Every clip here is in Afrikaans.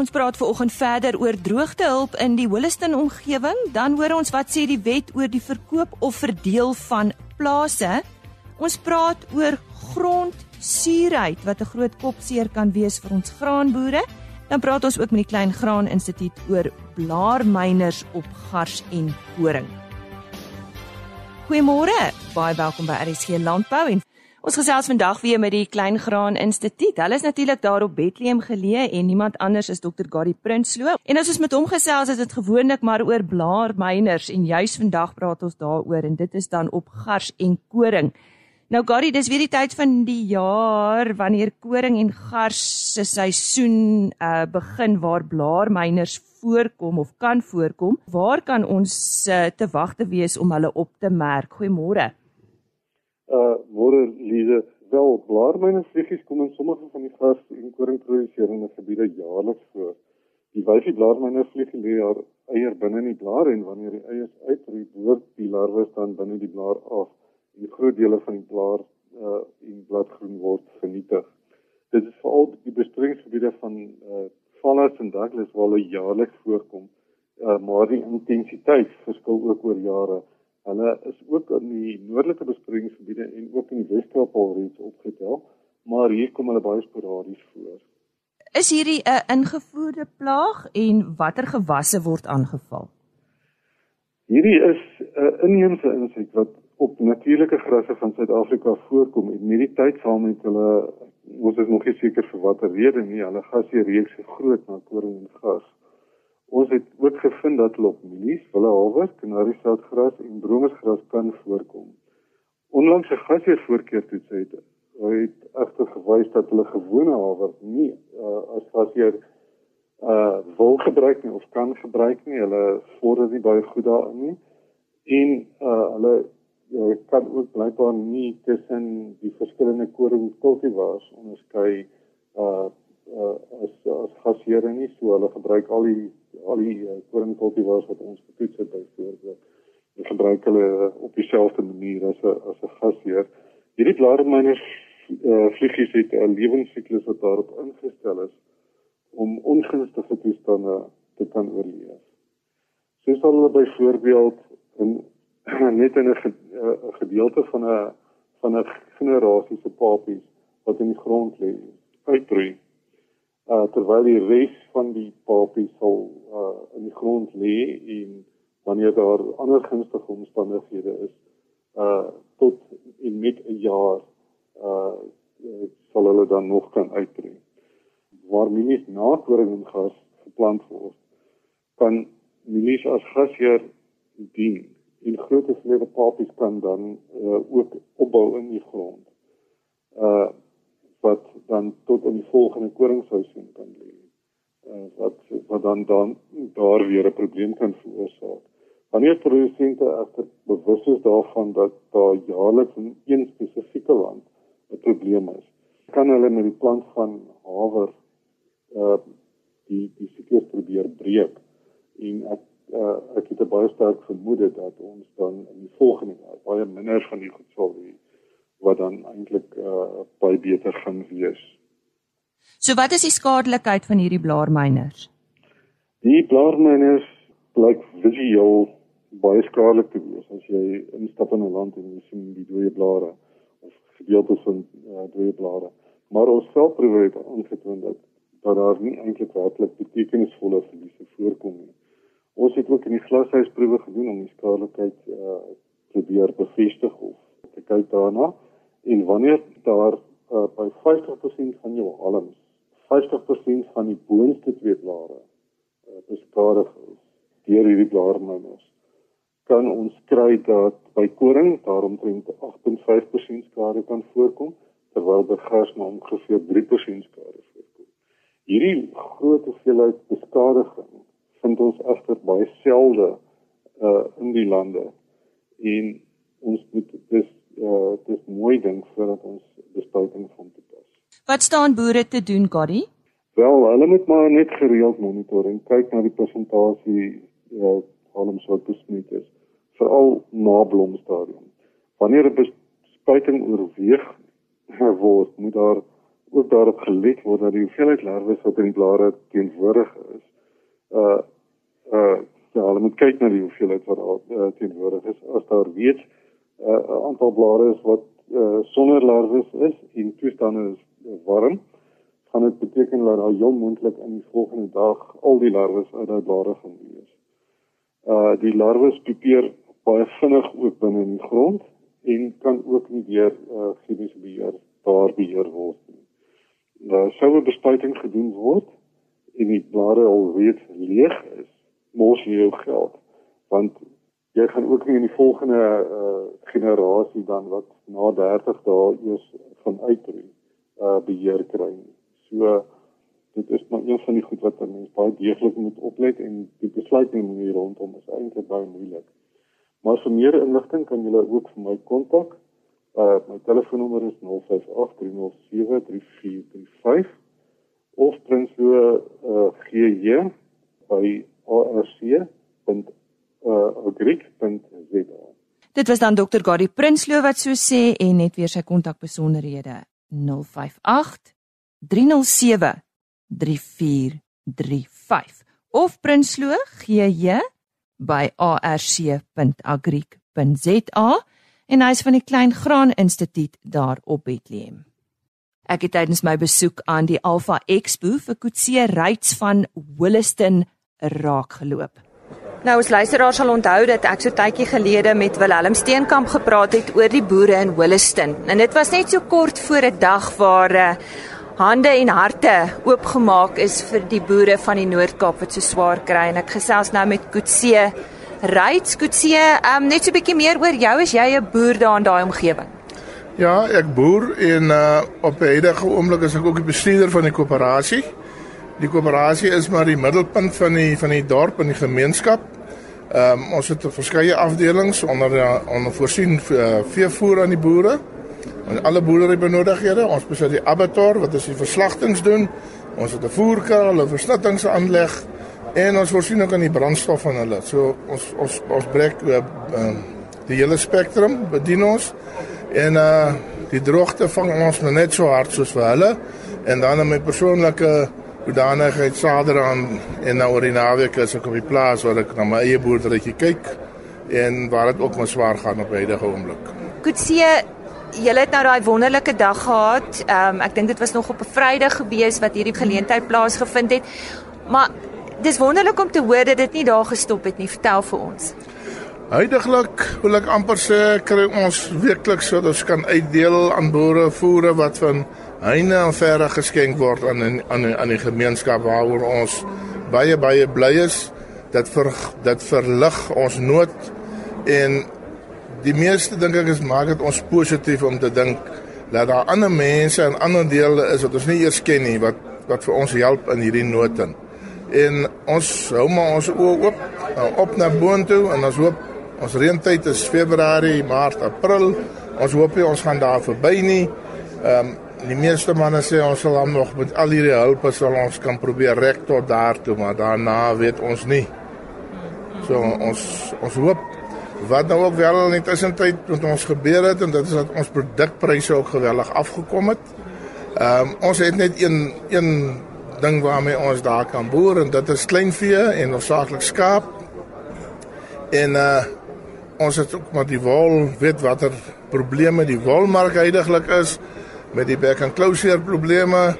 Ons praat veraloggend verder oor droogtehulp in die Holliston omgewing, dan hoor ons wat sê die wet oor die verkoop of verdeel van plase. Ons praat oor grondsuurheid wat 'n groot kopseer kan wees vir ons graanboere. Dan praat ons ook met die Klein Graan Instituut oor blaarmyners op gars en koring. Goeiemôre, baie welkom by RSG Landbou en Ons gesels vandag weer met die Klein Graan Instituut. Hulle is natuurlik daar op Bethlehem geleë en niemand anders is Dr. Gary Prinsloo. En as ons met hom gesels, is dit gewoonlik maar oor blaarmyners en juis vandag praat ons daaroor en dit is dan op gars en koring. Nou Gary, dis weer die tyd van die jaar wanneer koring en gars se seisoen uh begin waar blaarmyners voorkom of kan voorkom. Waar kan ons uh, te wagte wees om hulle op te merk? Goeiemôre uh môre Lize wel blaarmyne vliegies kom in sommige van die gras en koringproduserende gebiede jaarliks voor. Die wyfie blaarmyne vlieg lê haar eier binne in die blaar en wanneer die eiers uitroei, behoort die larwe dan binne die blaar af en groot dele van die blaar uh en bladgroen word vernietig. Dit is veral die bestrydingsgebiede van uh Fallas en Douglas waar hulle jaarliks voorkom. Uh maar die intensiteit verskil ook oor jare. Hulle is ook in die noordelike besproeiingsgebiede en ook in die Weskaap alreeds opgetel, maar hier kom hulle baie sporadies voor. Is hierdie 'n ingevoerde plaag en watter gewasse word aangeval? Hierdie is 'n inheemse insek wat op natuurlike grasse van Suid-Afrika voorkom en met die tyd saam met hulle ons is nog nie seker vir watter rede nie, hulle gasie reeks so groot na koring en gas. Ons het ook gevind dat mielies, willehawe, kanariesoutgras en bromersgras kan voorkom. Onlangs 'n gasheervoorkeur toets het het egter gewys dat hulle gewone haver nie uh, as gasheer uh wil gebruik nie of kan gebruik nie. Hulle vorder nie baie goed daarin nie. En uh hulle uh, kan ook blykbaar nie tussen die verskillende koringkultivars onderskei uh uh, as as gasheer nie so hulle gebruik al die al die uh, koringkultivars wat ons getoets het byvoorbeeld en gebruik hulle uh, op dieselfde manier as 'n as 'n gasheer. Hierdie blaarmyners uh, vliegies het 'n lewensiklus wat daarop ingestel is om ongunstige toestande te kan oorleef. Soos hulle byvoorbeeld in net in 'n gedeelte van 'n van 'n generasie se papies wat in die grond lê uitbreek uh, terwyl die res van die papie sal uh, in die grond lê en wanneer daar ander gunstige omstandighede is uh tot en met 'n jaar uh sal hulle dan nog kan uitbreek. Waar mielies na koring en gas geplant word, kan mielies as gasheer dien en groot hoeveelhede papies kan dan uh, ook opbou in die grond. Uh wat dan tot in die volgende koringseisoen kan lê. Uh, wat wat dan dan daar weer 'n probleem kan veroorsaak. Wanneer produsente egter bewus is daarvan dat daar jaarliks in een spesifieke land 'n probleem is, kan hulle met die plant van haver uh die die siklus probeer breek en ek uh, ek het baie sterk vermoed dat ons dan in die volgende jaar baie minder van die goed sal wat dan eintlik uh, baie beter gaan wees. So wat is die skadelikheid van hierdie blaarmyners? Die blaarmyners blyk visueel baie skadelik te wees as jy instap in 'n land en jy sien die dooie blare of gedeeltes van uh, dooie blare. Maar ons selfproewe het aangetoon dat dat daar nie eintlik werklik betekenisvolle verliese voorkom nie. Ons het ook in die glashuisproewe gedoen om die skadelikheid uh, te weer bevestig of te kyk daarna en wanneer daar uh, by 50% van jou halms 50% van die boonste twee blare uh, beskadig is deur hierdie blaarmyners kan ons kry dat by koring daaromtrent 8.5% skade kan voorkom terwyl by gras maar ongeveer 3% skade voorkom. Hierdie groot hoeveelheid beskadiging vind ons egter baie selde uh in die lande en ons moet dis uh dis mooi ding voordat ons bespuiting van toepas. Wat staan boere te doen, Gary? Wel, hulle moet maar net gereeld monitor en kyk na die persentasie uh alums wat besmet is, veral na blomstadium. Wanneer 'n bespuiting oorweeg word, moet daar ook daarop gelet word dat die hoeveelheid larwes wat in die blare teenwoordig is, uh uh ja, hulle moet kyk na die hoeveelheid wat daar uh, teenwoordig is. As daar weet 'n uh, aantal blare is wat uh, sonder larwes is en toestande is warm, gaan dit beteken dat daar heel moontlik in die volgende dag al die larwes uit daai blare gaan wees. Uh die larwes pipeer baie vinnig ook binne in die grond en kan ook nie deur uh, chemiese beheer daar beheer word nie. Daar sou 'n bespuiting gedoen word en die blare al reeds leeg is, mos jy jou geld want jy gaan ook nie in die volgende uh, generasie dan wat na 30 dae eers van uitroei uh beheer kry. So dit is maar een van die goed wat 'n mens baie deeglik moet oplet en die besluitneming hier rondom is eintlik baie moeilik. Maar vir meer inligting kan julle ook vir my kontak. Uh my telefoonnommer is 0583073435 of prinsloo uh gj by arc.agric.za. Dit was dan Dr. Gary Prinsloo wat so sê en net weer sy kontakbesonderhede 058 307 3435 of prinsloo gj by arc.agric.za en hy's van die Klein Graan Instituut daar op Bethlehem. Ek het tydens my besoek aan die Alpha Expo vir Kutse Rights van Williston raak geloop. Nou ons luisteraars sal onthou dat ek so tydjie gelede met Willem Steenkamp gepraat het oor die boere in Williston. En dit was net so kort voor 'n dag waar uh, hande en harte oopgemaak is vir die boere van die Noord-Kaap wat so swaar kry en ek gesels nou met Kutse Rights Kutse, um, net so 'n bietjie meer oor jou as jy 'n boer daar in daai omgewing. Ja, ek boer en uh, op 'n huidige oomblik is ek ook die bestuurder van die koöperasie. Die koöperasie is maar die middelpunt van die van die dorp en die gemeenskap. Ehm um, ons het verskeie afdelings onder onder voorsien uh, veevoer aan die boere. En alle boerdery benodighede, ons besit die abattoir wat is die verslagtings doen. Ons het 'n voerkraal, 'n versnittingsaanleg en ons voorsien ook aan die brandstof van hulle. So ons ons ons breek uh, uh, die hele spektrum bedien ons. En uh die droogte vang ons net so hard soos vir hulle en dan my persoonlike hoedanigheid sader aan en nou oor die naweek is ek op die plaas waar ek na my eie boerderytjie kyk en waar dit ook maar swaar gaan op huidige oomblik. Koetsie, jy het nou daai wonderlike dag gehad. Ehm um, ek dink dit was nog op 'n Vrydag gewees wat hierdie geleentheid plaasgevind het. Maar dis wonderlik om te hoor dat dit nie daar gestop het nie. Vertel vir ons. Huidiglik wil ek amper sê kry ons weekliks sodat ons kan uitdeel aan boere voere wat van heine en verre geskenk word aan aan aan die gemeenskap waaroor ons baie baie bly is dat vir dat verlig ons nood en die meeste dink ek is maak dit ons positief om te dink dat daar ander mense in ander dele is wat ons nie eers ken nie wat wat vir ons help in hierdie nood in. En ons hou maar ons oë oop op na boontoe en ons hoop ons reentyd is Februarie, Maart, April. Ons hoop nie ons gaan daar verby nie. Ehm um, die meeste manne sê ons sal dan nog met al hierdie hulp sal ons kan probeer rek tot daartoe, maar daarna weet ons nie. So ons ons hoop wat nou ook wel in intussen tyd met ons gebeur het en dit is dat ons produkpryse ook geweldig afgekom het. Ehm um, ons het net een een ding waarmee ons daar kan boer en dit is kleinvee en hoofsaaklik skaap. En uh ons het ook maar die wol weet watter probleme die wolmark heidaglik is met die back and closure probleme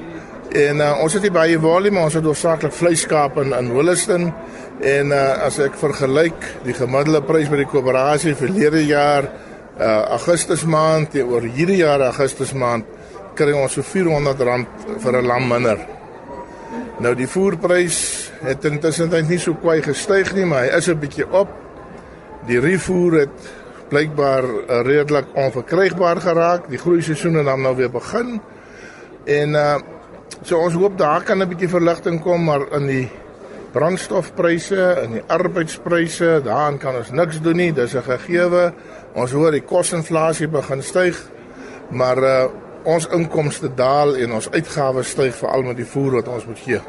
en uh, ons het hier baie volume ons het hoofsaaklik vleiskaap in in Williston en uh, as ek vergelyk die gemiddelde prys by die koöperasie vir verlede jaar uh, Augustus maand teenoor hierdie jaar Augustus maand kry ons so R400 vir 'n lam minder. Nou die voerprys het intussen nie so kwai gestyg nie, maar hy is 'n bietjie op. Die revoer het blykbaar uh, redelik onverkrygbaar geraak. Die groei seisoen het dan nou weer begin. En uh so ons hoop daar kan 'n bietjie verligting kom, maar in die brandstofpryse en die arbeidspryse, daaraan kan ons niks doen nie. Dis 'n gegewe. Ons hoor die kosinflasie begin styg, maar uh ons inkomste daal en ons uitgawes styg veral met die voer wat ons moet gee.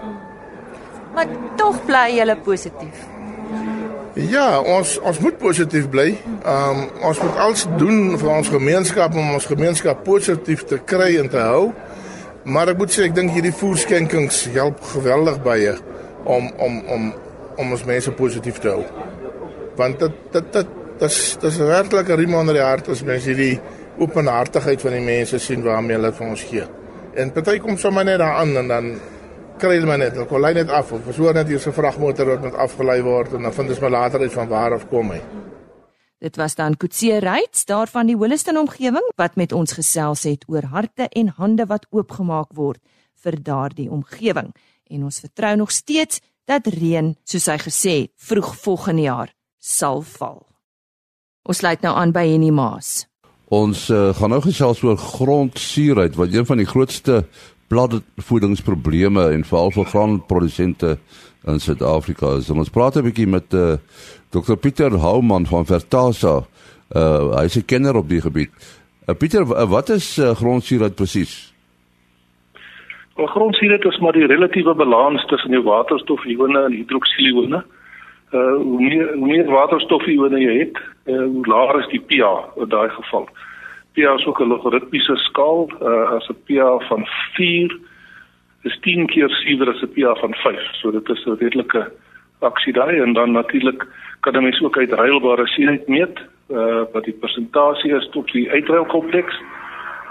Maar tog bly jy positief. Ja, ons ons moet positief bly. Ehm um, ons moet alles doen vir ons gemeenskap om ons gemeenskap positief te kry en te hou. Maar ek moet sê ek dink hierdie voerskenkings help geweldig baie om om om om ons mense positief te hou. Want dit dit dit dis dis werklik 'n riem onder die hart as mens hierdie openhartigheid van die mense sien waarmee hulle vir ons gee. En party kom sommer net daaraan en dan kry hulle maar net, hulle lei net af of so net hier se vragmotor wat met afgelei word en dan vind ons maar later uit van waar af kom hy. Dit was dan Kutse Reits daar van die Holliston omgewing wat met ons gesels het oor harte en hande wat oopgemaak word vir daardie omgewing. En ons vertrou nog steeds dat reën, soos hy gesê het, vroeg volgende jaar sal val. Ons sluit nou aan by Henny Maas. Ons uh, gaan nou gesels oor grondsuurheid wat een van die grootste bladvoedingsprobleme en veral vir graanprodusente in Suid-Afrika. En ons praat 'n bietjie met uh, Dr Pieter Houman van Vertasa. Uh hy is 'n kenner op die gebied. Uh, Pieter, wat is uh, grondsuurheid presies? Wel grondsuurheid is maar die relatiewe balans tussen die waterstofione en hidroksielione. Uh hoe meer hoe meer waterstofione jy het, uh, hoe laer is die pH in daai geval. pH is ook 'n logaritmiese skaal. Uh as 'n pH van 4 is 10 keer suiwer as 'n pH van 5. So dit is 'n redelike aksie daai en dan natuurlik kan 'n mens ook uitruilbare suurheid meet uh wat die persentasie is tot die uitruilkompleks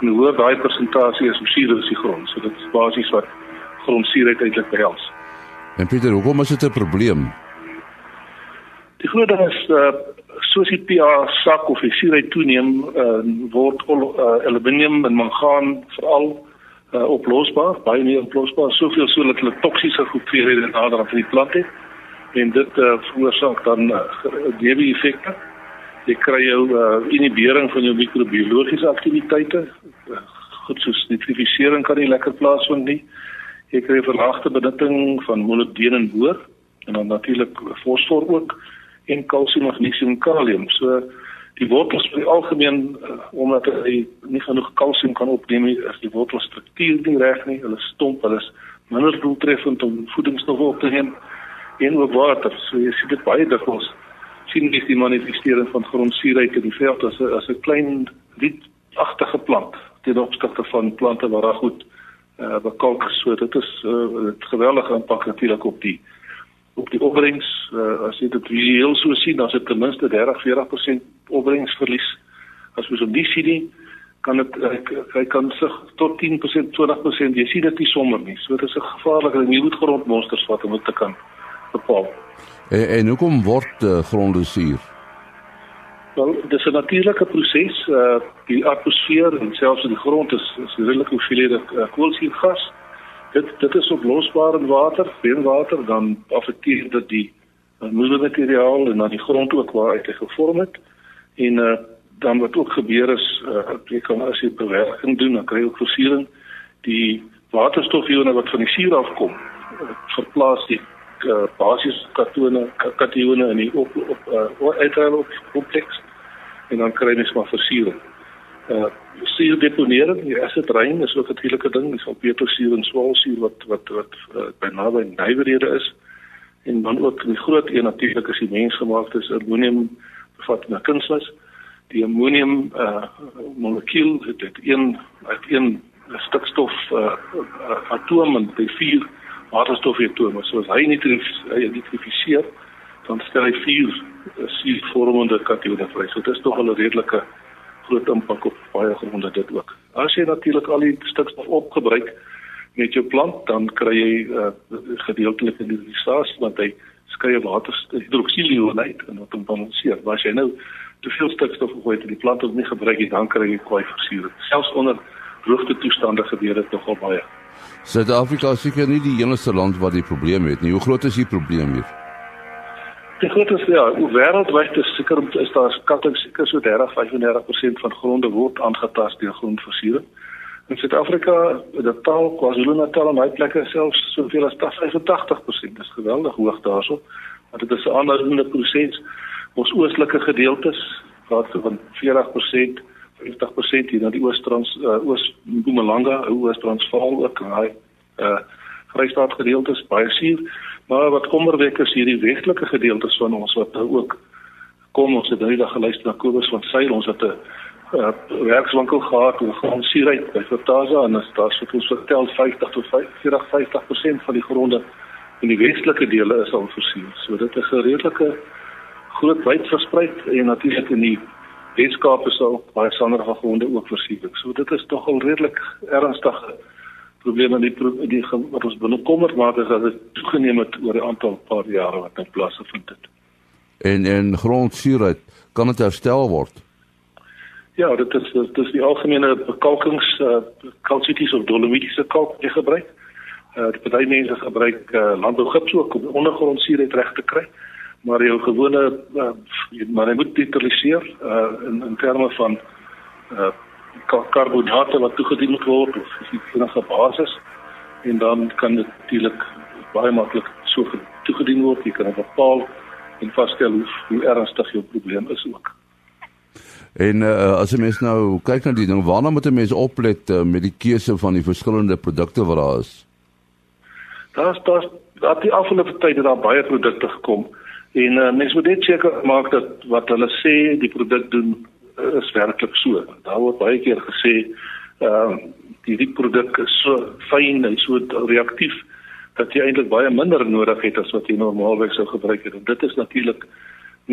en hoe daai persentasie is hoe suur is die grond. So dit is basies wat grondsuurheid eintlik behels. En Pieter, hoekom is dit 'n probleem? Die groot ding is uh soos die pH sak of die suurheid toeneem, uh word uh, aluminium en mangaan veral uh, oplosbaar, baie meer oplosbaar, soveel so dat hulle toksiese goedhede nader aan die plant het en dit uh, veroorsaak dan uh, effekte. Jy kry jou uh, inhibering van jou microbiologiese aktiwiteite. Uh, goed soos nitrifisering kan nie lekker plaasvind nie. Jy kry verlaagde benutting van molibdeen en boor en dan natuurlik fosfor ook en kalsium, magnesium, kalium. So die wortels die algemeen uh, omdat hy nie genoeg kalsium kan opneem nie, is die wortelstruktuur nie reg nie. Hulle stomp, hulle is minder doeltreffend om voedingsstowwe op te neem en ook water. So jy sien dit baie dikwels sien jy die manifestering van grondsuurheid in die veld as 'n as 'n klein rietagtige plant ten opsigte van plante wat daar goed uh, bekalk so dit is 'n uh, geweldige impak natuurlik op die op die opbrengs uh, as jy dit heel so sien dan is dit ten minste 30-40% opbrengsverlies as ons op die sien kan dit hy kan sig tot 10% 20% jy sien dit nie sommer nie so dit is 'n gevaarlike ding jy moet grondmonsters vat om dit te kan bepaal. En, en hoekom word uh, gronde suur? Wel, dis 'n natuurlike proses. Uh die atmosfeer en selfs in die grond is is redelik hoeveelhede uh, koolsuurgas. Dit dit is oplosbaar in water, reënwater, dan affekteer dit die uh, moedermateriaal en dan die grond ook waaruit hy gevorm het. En uh dan wat ook gebeur is, uh, jy kan as jy bewerking doen, dan kry jy ook versiering. Die waterstofione wat van die suur afkom, uh, verplaas die uh, basies katone katione in die op op uh, uiteraard op kompleks en dan kry mens maar versiering. Uh suur deponering, die acid rain is ook 'n natuurlike ding, dis op petrosuur en swaalsuur wat wat wat uh, by naby nywerhede is. En dan ook die groot een natuurlik is die mensgemaakte ammonium bevat na kunsmis. Die ammonium uh molekuul het dit een uit een stikstof uh, uh atoom en die vier waterstofatome. So as hy nitrifiseer, dan stel hy vier eh, suurvormende katione vry. So dit is tog 'n redelike groot impak op baie gronde dit ook. As jy natuurlik al die stikstof opgebruik met jou plant, dan kry jy uh, gedeeltelike nitrifisasie want hy skei water hidroksielion uit en wat hom balanseer. Maar as jy nou te veel stikstof gooi in die plant wat nie gebruik nie, dan kry jy kwai versiering. Selfs onder droogte toestande gebeur dit nogal baie. Suid-Afrika is seker nie die enigste land wat die probleem het nie. Hoe groot is die probleem hier? Die grootste ja, wêreldwyd is seker is daar skatting seker so 30-35% van gronde word aangetast deur grondversiering. In Suid-Afrika, die taal KwaZulu-Natal en baie plekke selfs soveel as 85%. Dis geweldig hoog daarso. Maar dit is 'n ander proses. Ons oostelike gedeeltes praat van 40% 50% hier na die Oos-Trans uh, Oos-Mpumalanga, Oos-Transvaal ook hy uh Vrystaat gedeeltes baie suur, maar wat kommerwek is hierdie westelike gedeeltes van ons wat nou ook kom ons het nou eendag geluister na Kobus van Sail ons het 'n uh, werkswinkel gehad oor grondsuurheid by Fertasa en as daar sou ons vertel 50 tot 40 50% van die gronde in die westelike dele is al voorsien. So dit is 'n redelike groot wyd versprei en natuurlik in die Weskaap is ook baie sanderige gronde ook voorsien. So dit is tog al redelik ernstige probleme in die, die wat ons binnekommer is dat dit toegeneem het oor 'n aantal paar jare wat nou plaasgevind het. En en grondsuurheid kan dit herstel word? Ja, dit is dit is die algemene bekalkings uh, kalsities of dolomitiese kalk wat jy gebruik. Uh, die baie mense gebruik uh, landbougips ook om ondergrondsuurheid reg te kry. Maar jou gewone uh, maar jy moet neutraliseer uh, in in terme van uh, karbonate wat toegedien moet word of enige basis en dan kan dit natuurlik baie maklik so toegedien word. Jy kan bepaal en vasstel hoe, hoe ernstig jou probleem is ook. En uh, as jy mens nou kyk na die ding, waarna moet 'n mens oplet uh, met die keuse van die verskillende produkte wat daar is? Daar's daar's daar die afgelope tyd het daar baie produkte gekom en uh, mens moet net seker maak dat wat hulle sê die produk doen is werklik so. Daar word baie keer gesê ehm uh, die die produk is so fyn en so reaktief dat jy eintlik baie minder nodig het as wat jy normaalweg sou gebruik het. En dit is natuurlik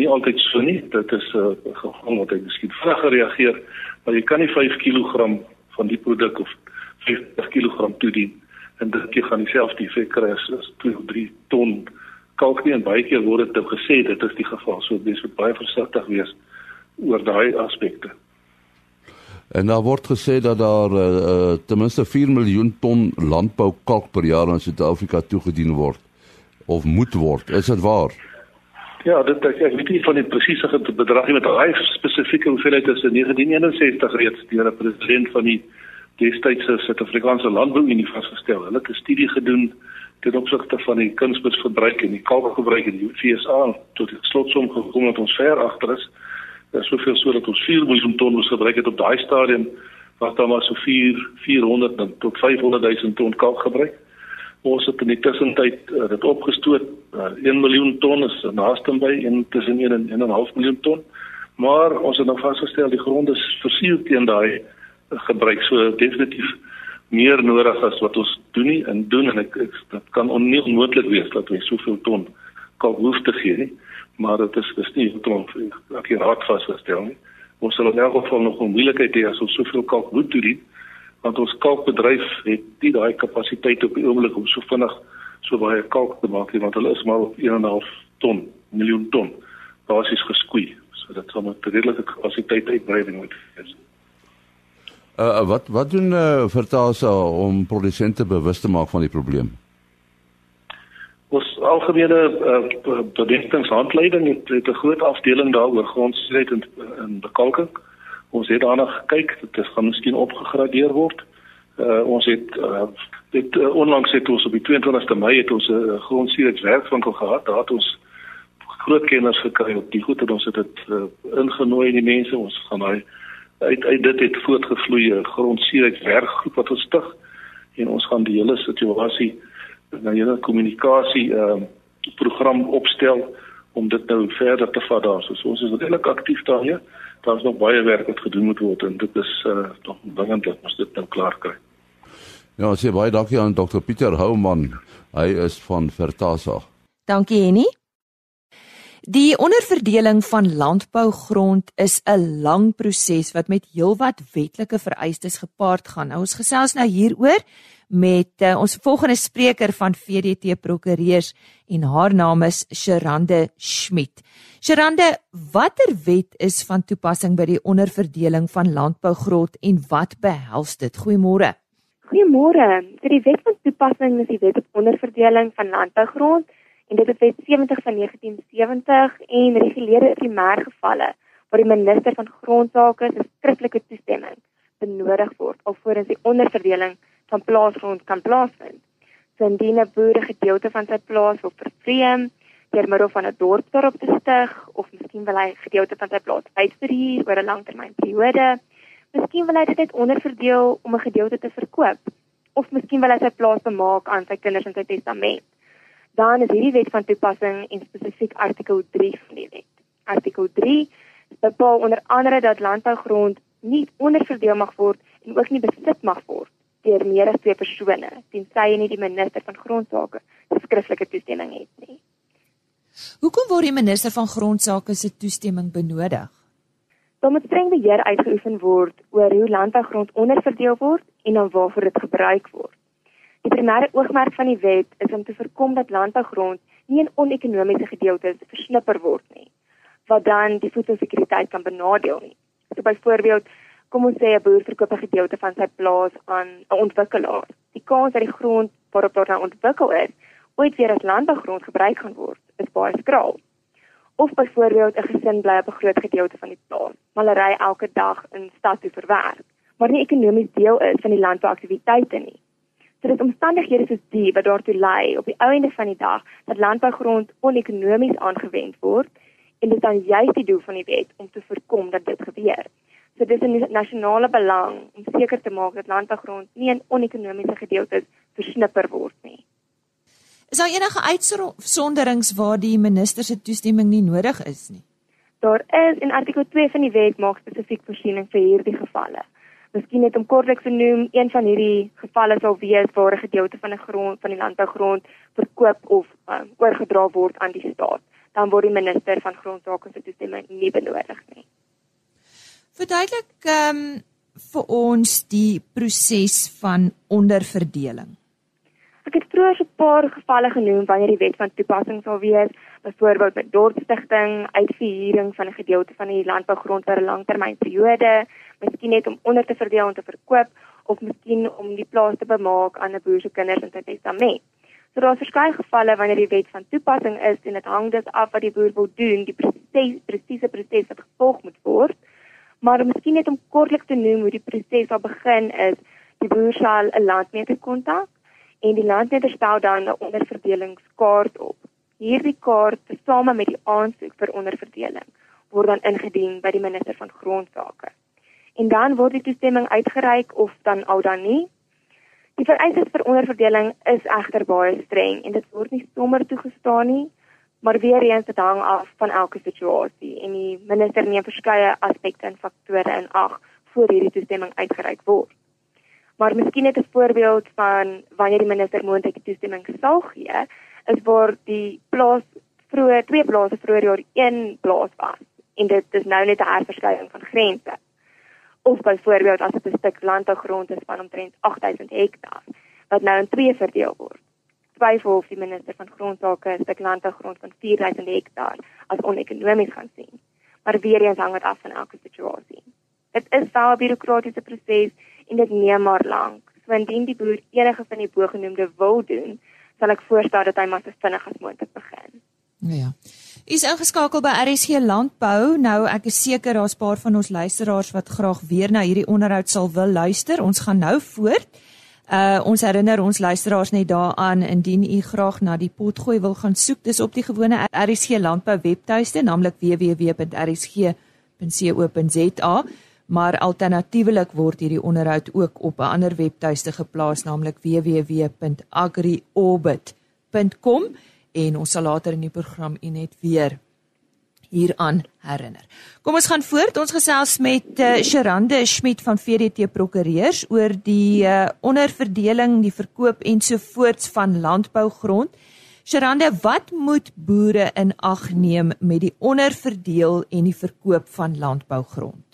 nie altyd so nie. Dit is 'n uh, geval wat hy miskien vinniger reageer, maar jy kan nie 5 kg van die produk of 50 kg toedien en dit jy gaan dieselfde effek kry as 2 of 3 ton kalk nie en baie keer word dit ook gesê dit is die geval. So mens moet baie versigtig wees oor daai aspekte. En daar word gesê dat daar uh, ten minste 4 miljoen ton landboukalk per jaar in Suid-Afrika toegedien word of moet word. Is dit waar? Ja, dit ek, ek weet nie van die presiese bedrag nie, maar hy spesifieke hoeveelheid is in 1961 reeds deur 'n president van die destydse Suid-Afrikaanse Landbouunie vasgestel. Hulle het 'n studie gedoen ten opsigte van die kunsmisverbruik en die kalkgebruik in die FSA tot die slotsom gekom dat ons ver agter is soveel so dat ons 4 miljoen ton moes gebruik het op daai stadium wat dan maar so 4 400 tot 500 000 ton kalk gebruik. Ons het in die tussentyd uh, dit opgestoot uh, 1 miljoen ton is naaste by en tussen 1 en 1.5 miljoen ton. Maar ons het nou vasgestel die grond is versuur teen daai uh, gebruik so definitief meer nodig as wat ons doen nie en doen en ek, ek dit kan onmoontlik wees dat ons soveel ton kalk hoef te gee nie maar dit is dis nie tot akuraat vasgestel nie. Ons sal in elk geval nog 'n moeilikheid hê as ons soveel kalk moet doen, want ons kalkbedryf het nie daai kapasiteit op die oomblik om so vinnig so baie kalk te maak nie, want hulle is maar op 1.5 ton, miljoen ton basies geskoei. So dit sal met redelike kapasiteit uitbreiding moet wees. Uh wat wat doen uh, Vertasa om produsente bewus te maak van die probleem? Ons algemene uh, bedieningshandleiding het, het 'n groot afdeling daaroor grondsuurheid en, en bekalking. Ons het daarna gekyk, dit gaan miskien opgegradeer word. Uh, ons het uh, dit uh, onlangs het ons op die 22ste Mei het ons 'n uh, grondsuurheidswerkswinkel gehad. Daar het ons groot kenners gekry op die goed en ons het dit uh, ingenooi in die mense. Ons gaan hy uit uit dit het voortgevloei 'n grondsuurheidswerkgroep wat ons stig en ons gaan die hele situasie nou julle kommunikasie ehm uh, program opstel om dit nou verder te vat daar. So, ons is redelik aktief daar hier. Daar's nog baie werk wat gedoen moet word en dit is uh nog dringend dat ons dit nou klaar kry. Ja, sê baie dankie aan Dr Pieter Houman. Hy is van Vertasa. Dankie Henny. Die onderverdeling van landbougrond is 'n lang proses wat met heelwat wetlike vereistes gepaard gaan. Nou ons gesels nou hieroor met uh, ons volgende spreker van VDT Prokureurs en haar naam is Sherande Schmidt. Sherande, watter wet is van toepassing by die onderverdeling van landbougrond en wat behels dit? Goeiemôre. Goeiemôre. Vir die wet van toepassing is die wet op onderverdeling van landbougrond en dit is wet 70 van 1970 en reguleer primêr gevalle waar die minister van grondsake se skriftelike toestemming benodig word alvorens die onderverdeling van plaasgrond kan plaasvind. So indien 'n boer 'n gedeelte van sy plaas wil vervreem deur middel van 'n dorp daarop te stig of miskien wil hy 'n gedeelte van sy plaas uitverhuur oor 'n langtermynperiode, miskien wil hy dit onderverdeel om 'n gedeelte te verkoop of miskien wil hy sy plaas bemaak aan sy kinders in sy testament. Dan is hierdie wet van toepassing en spesifiek artikel 3 van die wet. Artikel 3 bepaal onder andere dat landbougrond nie onderverdeel mag word en ook nie besit mag word deur meer as twee persone tensy nie die minister van grondsake skriftelike toestemming het nie. Hoekom word die minister van grondsake se toestemming benodig? Daar moet streng beheer uitgeoefen word oor hoe landbougrond onderverdeel word en dan waarvoor dit gebruik word. Die primêre oogmerk van die wet is om te voorkom dat landbougrond nie in onekonomiese gedeeltes versnipper word nie, wat dan die voedselsekuriteit kan benadeel nie. So byvoorbeeld, kom ons sê 'n boer verkoop 'n gedeelte van sy plaas aan 'n ontwikkelaar. Die kans dat die grond waarop daar nou ontwikkel is, ooit weer as landbougrond gebruik gaan word, is baie skraal. Of byvoorbeeld 'n gesin bly op 'n groot gedeelte van die plaas, maar hulle ry elke dag in stad toe vir werk, maar nie ekonomies deel is van die landbouaktiwiteite nie. So dit omstandighede soos die wat daartoe lei op die ou einde van die dag dat landbougrond onekonomies aangewend word en dit dan juist die doel van die wet om te voorkom dat dit gebeur. So dis 'n nasionale belang om seker te maak dat landbougrond nie in onekonomiese gedeeltes versnipper word nie. Is daar enige uitsonderings waar die minister se toestemming nie nodig is nie? Daar is in artikel 2 van die wet maak spesifiek voorsiening vir hierdie gevalle. Miskien net om kortliks te noem, een van hierdie gevalle sal wees waar 'n gedeelte van 'n grond van die landbougrond verkoop of um, oorgedra word aan die staat. Dan word die minister van grondsake se toestemming nie benodig nie. Verduidelik ehm um, vir ons die proses van onderverdeling. Ek het vroeër 'n paar gevalle genoem wanneer die wet van toepassing sal wees, byvoorbeeld met dorpsstigting, uitverhuuring van 'n gedeelte van die landbougrond vir 'n langtermynperiode, miskien net om onder te verdeel om te verkoop of miskien om die plaas te bemaak aan 'n boer se kinders in sy testament. So daar is verskeie gevalle wanneer die wet van toepassing is en dit hang dus af wat die boer wil doen, die proses, presiese proses wat gevolg moet word. Maar miskien net om kortliks te noem hoe die proses al begin is, die boer sal 'n landmeter kontak en die landmeter stel dan 'n onderverdelingskaart op. Hierdie kaart, tesame met die aansoek vir onderverdeling, word dan ingedien by die minister van grondsake. En dan word die toestemming uitgereik of dan al dan nie. Die vereistes vir onderverdeling is egter baie streng en dit word nie sommer toegestaan nie, maar weer eens dit hang af van elke situasie en die minister neem verskeie aspekte en faktore in ag voor hierdie toestemming uitgereik word. Maar miskien net 'n voorbeeld van wanneer die minister moontlike toestemming sal gee, is waar die plaas vroeër twee plase vroeër jaar een plaas was en dit is nou net 'n herverskuiving van grense. Of byvoorbeeld as dit 'n stuk landbougrond is van omtrent 8000 hektaar wat nou in twee verdeel word. Twyfel of die minister van grondsake 'n stuk landbougrond van 4000 hektaar as onekonomies gaan sien. Maar weer eens hang dit af van elke situasie. Dit is wel 'n bureaukratiese proses en dit neem maar lank. So indien die boer enige van die bogenoemde wil doen, sal ek voorstel dat hy maar so vinnig as moontlik begin. Ja. Is ingeskakel by RSG Landbou. Nou ek is seker daar's 'n paar van ons luisteraars wat graag weer na hierdie onderhoud sal wil luister. Ons gaan nou voort. Uh ons herinner ons luisteraars net daaraan indien u graag na die potgooi wil gaan soek, dis op die gewone RSG Landbou webtuiste, naamlik www.rsg.co.za maar alternatiefelik word hierdie onderhoud ook op 'n ander webtuiste geplaas naamlik www.agriorbit.com en ons sal later in die program u net weer hieraan herinner. Kom ons gaan voort. Ons gesels met uh, Sharande Schmidt van VDT Prokureurs oor die uh, onderverdeling, die verkoop ensovoorts van landbougrond. Sharande, wat moet boere in ag neem met die onderverdeel en die verkoop van landbougrond?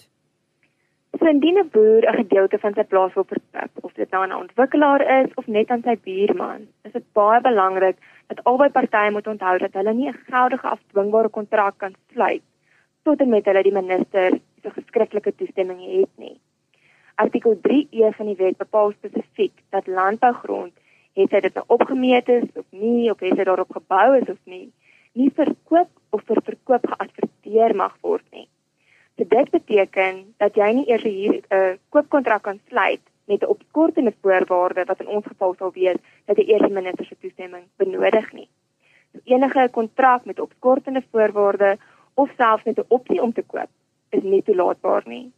So indien 'n boer 'n gedeelte van sy plaas wil verkoop, of dit nou aan 'n ontwikkelaar is of net aan sy buurman, is dit baie belangrik dat albei partye moet onthou dat hulle nie 'n geldige afdwingbare kontrak kan sluit tot en met hulle die minister se geskriftelike toestemming het nie. Artikel 3E van die wet bepaal spesifiek dat landbougrond, het hy dit nou opgemeet is of nie, of het hy daarop gebou is of nie, nie verkoop of vir verkoop geadverteer mag word nie. So dit beteken dat jy nie eers hier 'n uh, koopkontrak kan sluit met 'n opskortende voorwaarde wat in ons geval sal wees dat jy eers die minister se toestemming benodig nie. So enige kontrak met opskortende voorwaarde of selfs met 'n opsie om te koop is nie toelaatbaar nie.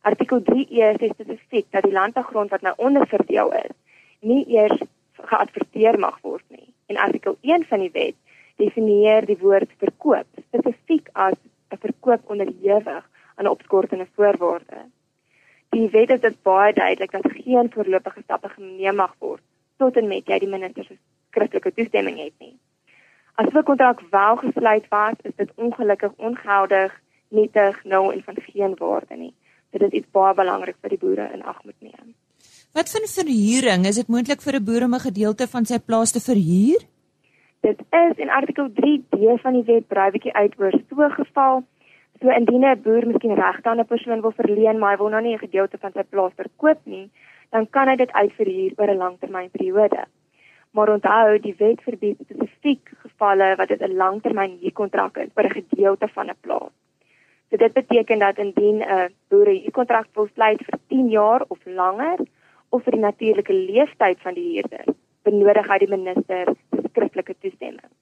Artikel 3E sê spesifiek dat die landbougrond wat nou onderverdeel is, nie eers geadverteer mag word nie. En artikel 1 van die wet definieer die woord verkoop spesifiek as 'n verkoop onderhewig aan 'n opskortende voorwaarde. Die wet is dit baie duidelik dat geen voorlopige stappe geneem mag word tot en met jy die minister se skriftelike toestemming het nie. As 'n kontrak wel gesluit was, is dit ongelukkig ongeldig, nietig, nul en van geen waarde nie. Dit is iets baie belangrik vir die boere in ag moet neem. Wat van verhuuring? Is dit moontlik vir 'n boer om 'n gedeelte van sy plaas te verhuur? Dit is in artikel 3D van die wet breuietjie uit oor so geval. So indien 'n boer miskien regte aan 'n persoon wil verleen, maar hy wil nou nie 'n gedeelte van sy plaas verkoop nie, dan kan hy dit uitverhuur oor 'n langtermynperiode. Maar onthou, die wet verbied spesifiek gevalle wat dit 'n langtermyn huurkontrak is oor 'n gedeelte van 'n plaas. So dit beteken dat indien 'n boer 'n huurkontrak wil sluit vir 10 jaar of langer of vir die natuurlike leeftyd van die huurder, benodig hy die minister skriftelike toestemming.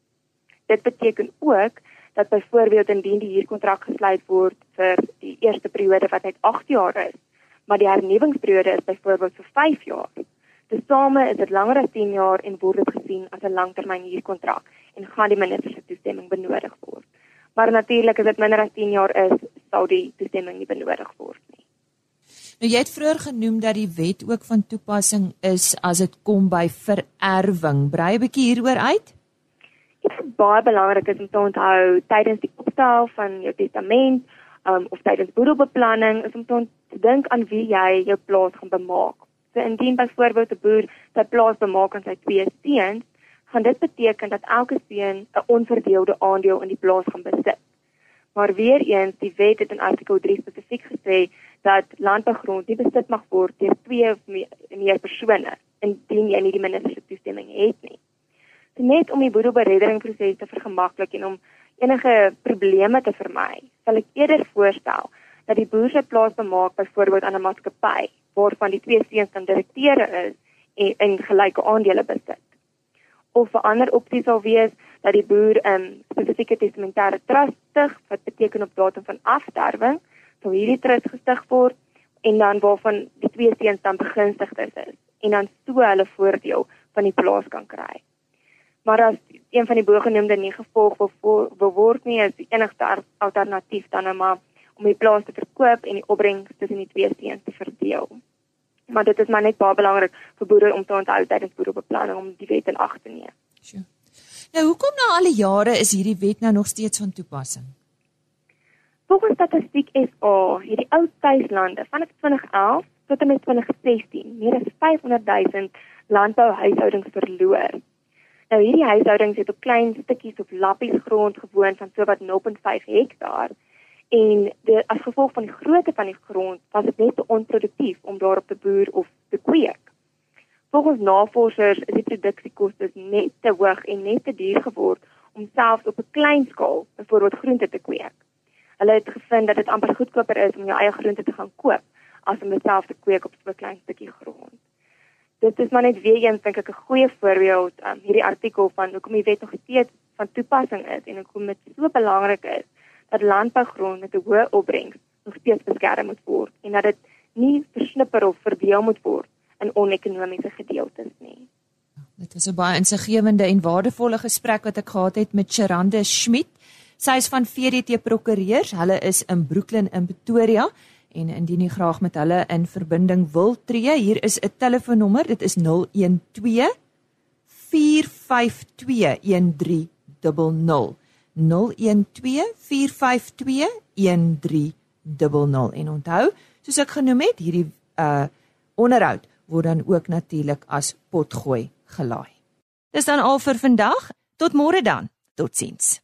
Dit beteken ook dat byvoorbeeld indien die huurkontrak gesluit word vir die eerste periode wat net 8 jaar is, maar die hernuwingsperiode is byvoorbeeld vir 5 jaar. Tesame is dit langer as 10 jaar en word dit gesien as 'n langtermyn huurkontrak en gaan die minister se toestemming benodig word. Maar natuurlik as dit minder as 10 jaar is, sal die toestemming nie benodig word nie. Nou jy het vroeër genoem dat die wet ook van toepassing is as dit kom by vererwing. Brei 'n bietjie hieroor uit. Dit is baie belangrik om te onthou tydens die opstel van jou testament um, of tydens boedelbeplanning is om te dink aan wie jy jou plaas gaan bemaak. So indien byvoorbeeld 'n boer sy plaas bemaak aan sy twee seuns, gaan dit beteken dat elke seun 'n onverdeelde aandeel in die plaas gaan besit. Maar weer eens, die wet het in artikel 3 spesifiek gesê dat landbougrond nie besit mag word deur twee of meer, meer persone indien jy nie die minister se toestemming het nie. So net om die boedelberedderingproses te vergemaklik en om enige probleme te vermy, sal ek eerder voorstel dat die boer se plaas bemaak byvoorbeeld aan 'n maatskappy waarvan die twee seuns dan direkteure is en in gelyke aandele besit. Of 'n ander opsie sal wees dat die boer 'n um, spesifieke testamentêre trust stig wat beteken op datum van afsterwing sou hierdie trust gestig word en dan waarvan die twee seuns dan begunstigdes is en dan so hulle voordeel van die plaas kan kry. Maar as een van die bogenoemde nie gevolg wil, word nie, is die enigste alternatief dan nou maar om die plaas te verkoop en die opbrengs tussen die twee seuns te verdeel. Maar dit is maar net baie belangrik vir boere om te onthou tydens boerebeplanning om die wet in ag te neem. Sjoe. Nou hoekom na al die jare is hierdie wet nou nog steeds van toepassing? Volgens Statistiek SA het die ou tuislande van 2011 tot en met 2016 meer as 500 000 landbouhuishoudings verloor. Nou hierdie huishoudings het op klein stukkies of lappies grond gewoon van sowat 0.5 hektaar en die as gevolg van die grootte van die grond was dit net te onproduktief om daarop te boer of te kweek. Volgens navorsers is die produksiekoste net te hoog en net te duur geword om selfs op 'n klein skaal byvoorbeeld groente te kweek. Hulle het gevind dat dit amper goedkoper is om jou eie groente te gaan koop as om dit self te kweek op so 'n klein stukkie grond. Dit is maar net weer eens dink ek 'n goeie voorbeeld um, hierdie artikel van hoekom die wet nog steeds van toepassing is en hoekom dit so belangrik is dat landbougrond met 'n hoë opbrengs nog steeds beskerm moet word en dat dit nie versnipper of verdeel moet word in onekonomiese gedeeltes nie. Dit was 'n baie insiggewende en waardevolle gesprek wat ek gehad het met Cherande Schmidt. Sy is van VDT Prokureurs. Hulle is in Brooklyn in Pretoria en indien jy graag met hulle in verbinding wil tree, hier is 'n telefoonnommer. Dit is 012 452 1300. 0124521300 en onthou soos ek genoem het hierdie uh onderhoud word dan ook natuurlik as potgooi gelaai. Dis dan al vir vandag. Tot môre dan. Totsiens.